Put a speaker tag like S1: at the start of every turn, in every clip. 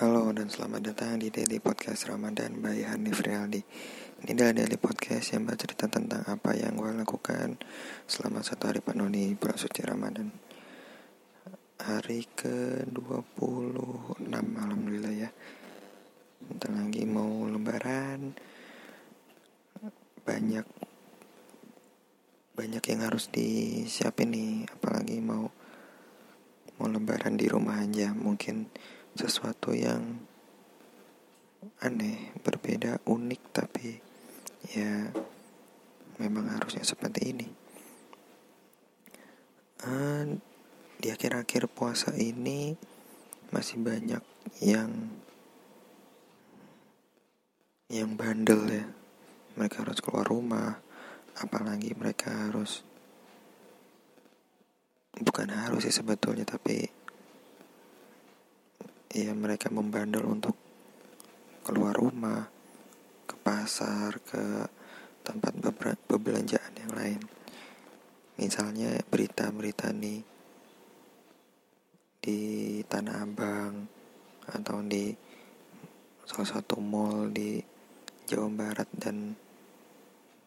S1: Halo dan selamat datang di Daily Podcast Ramadan by Hanif Rialdi Ini adalah Daily Podcast yang bercerita tentang apa yang gue lakukan selama satu hari penuh di bulan suci Ramadan. Hari ke-26 Alhamdulillah ya. Bentar lagi mau lebaran. Banyak Banyak yang harus disiapin nih. Apalagi mau Mau lebaran di rumah aja Mungkin sesuatu yang aneh, berbeda, unik, tapi ya memang harusnya seperti ini. Uh, di akhir-akhir puasa ini masih banyak yang yang bandel ya. Mereka harus keluar rumah, apalagi mereka harus bukan harus sih sebetulnya tapi ya mereka membandel untuk keluar rumah ke pasar ke tempat bebelanjaan yang lain. Misalnya berita-berita nih di Tanah Abang atau di salah satu mall di Jawa Barat dan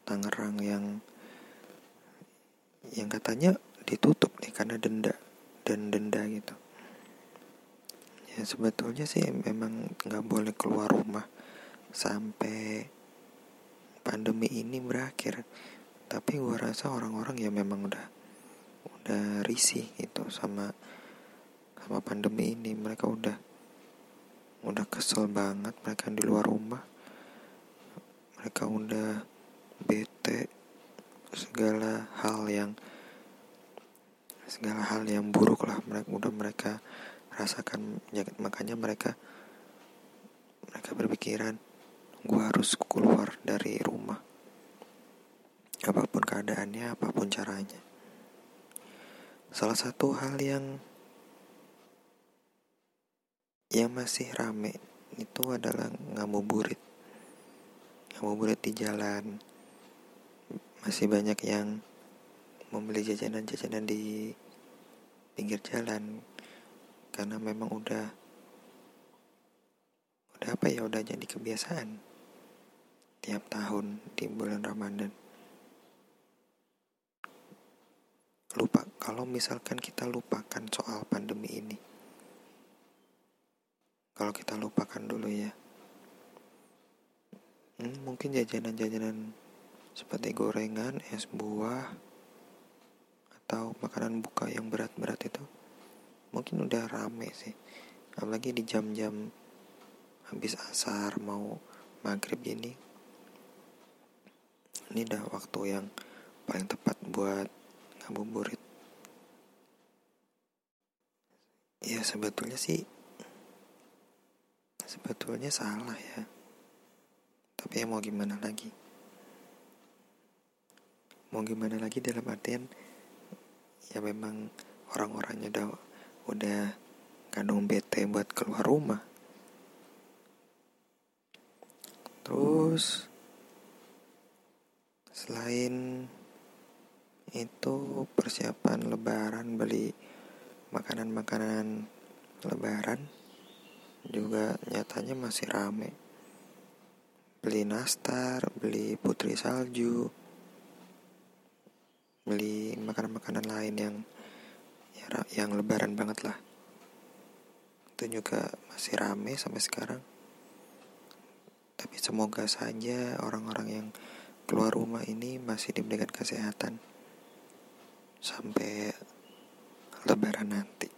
S1: Tangerang yang yang katanya ditutup nih karena denda dan denda gitu ya sebetulnya sih memang nggak boleh keluar rumah sampai pandemi ini berakhir. Tapi gue rasa orang-orang ya memang udah udah risih gitu sama sama pandemi ini. Mereka udah udah kesel banget mereka di luar rumah. Mereka udah bete segala hal yang segala hal yang buruk lah. Mereka udah mereka rasakan penyakit makanya mereka mereka berpikiran gue harus keluar dari rumah. Apa pun keadaannya apa pun caranya. Salah satu hal yang yang masih rame itu adalah ngabuburit. Ngabuburit di jalan. Masih banyak yang membeli jajanan-jajanan di pinggir jalan karena memang udah udah apa ya udah jadi kebiasaan. Tiap tahun di bulan Ramadan. Lupa kalau misalkan kita lupakan soal pandemi ini. Kalau kita lupakan dulu ya. Hmm, mungkin jajanan-jajanan seperti gorengan es buah atau makanan buka yang berat-berat itu mungkin udah rame sih. Apalagi di jam-jam habis asar mau maghrib ini ini udah waktu yang paling tepat buat ngabuburit. Ya sebetulnya sih sebetulnya salah ya. Tapi ya mau gimana lagi? Mau gimana lagi dalam artian ya memang orang-orangnya udah udah kadang bete buat keluar rumah. Terus selain itu persiapan lebaran beli makanan-makanan lebaran juga nyatanya masih rame. Beli nastar beli putri salju beli makanan-makanan lain yang yang lebaran banget lah. Itu juga masih rame sampai sekarang. Tapi semoga saja orang-orang yang keluar rumah ini masih diberikan kesehatan sampai lebaran nanti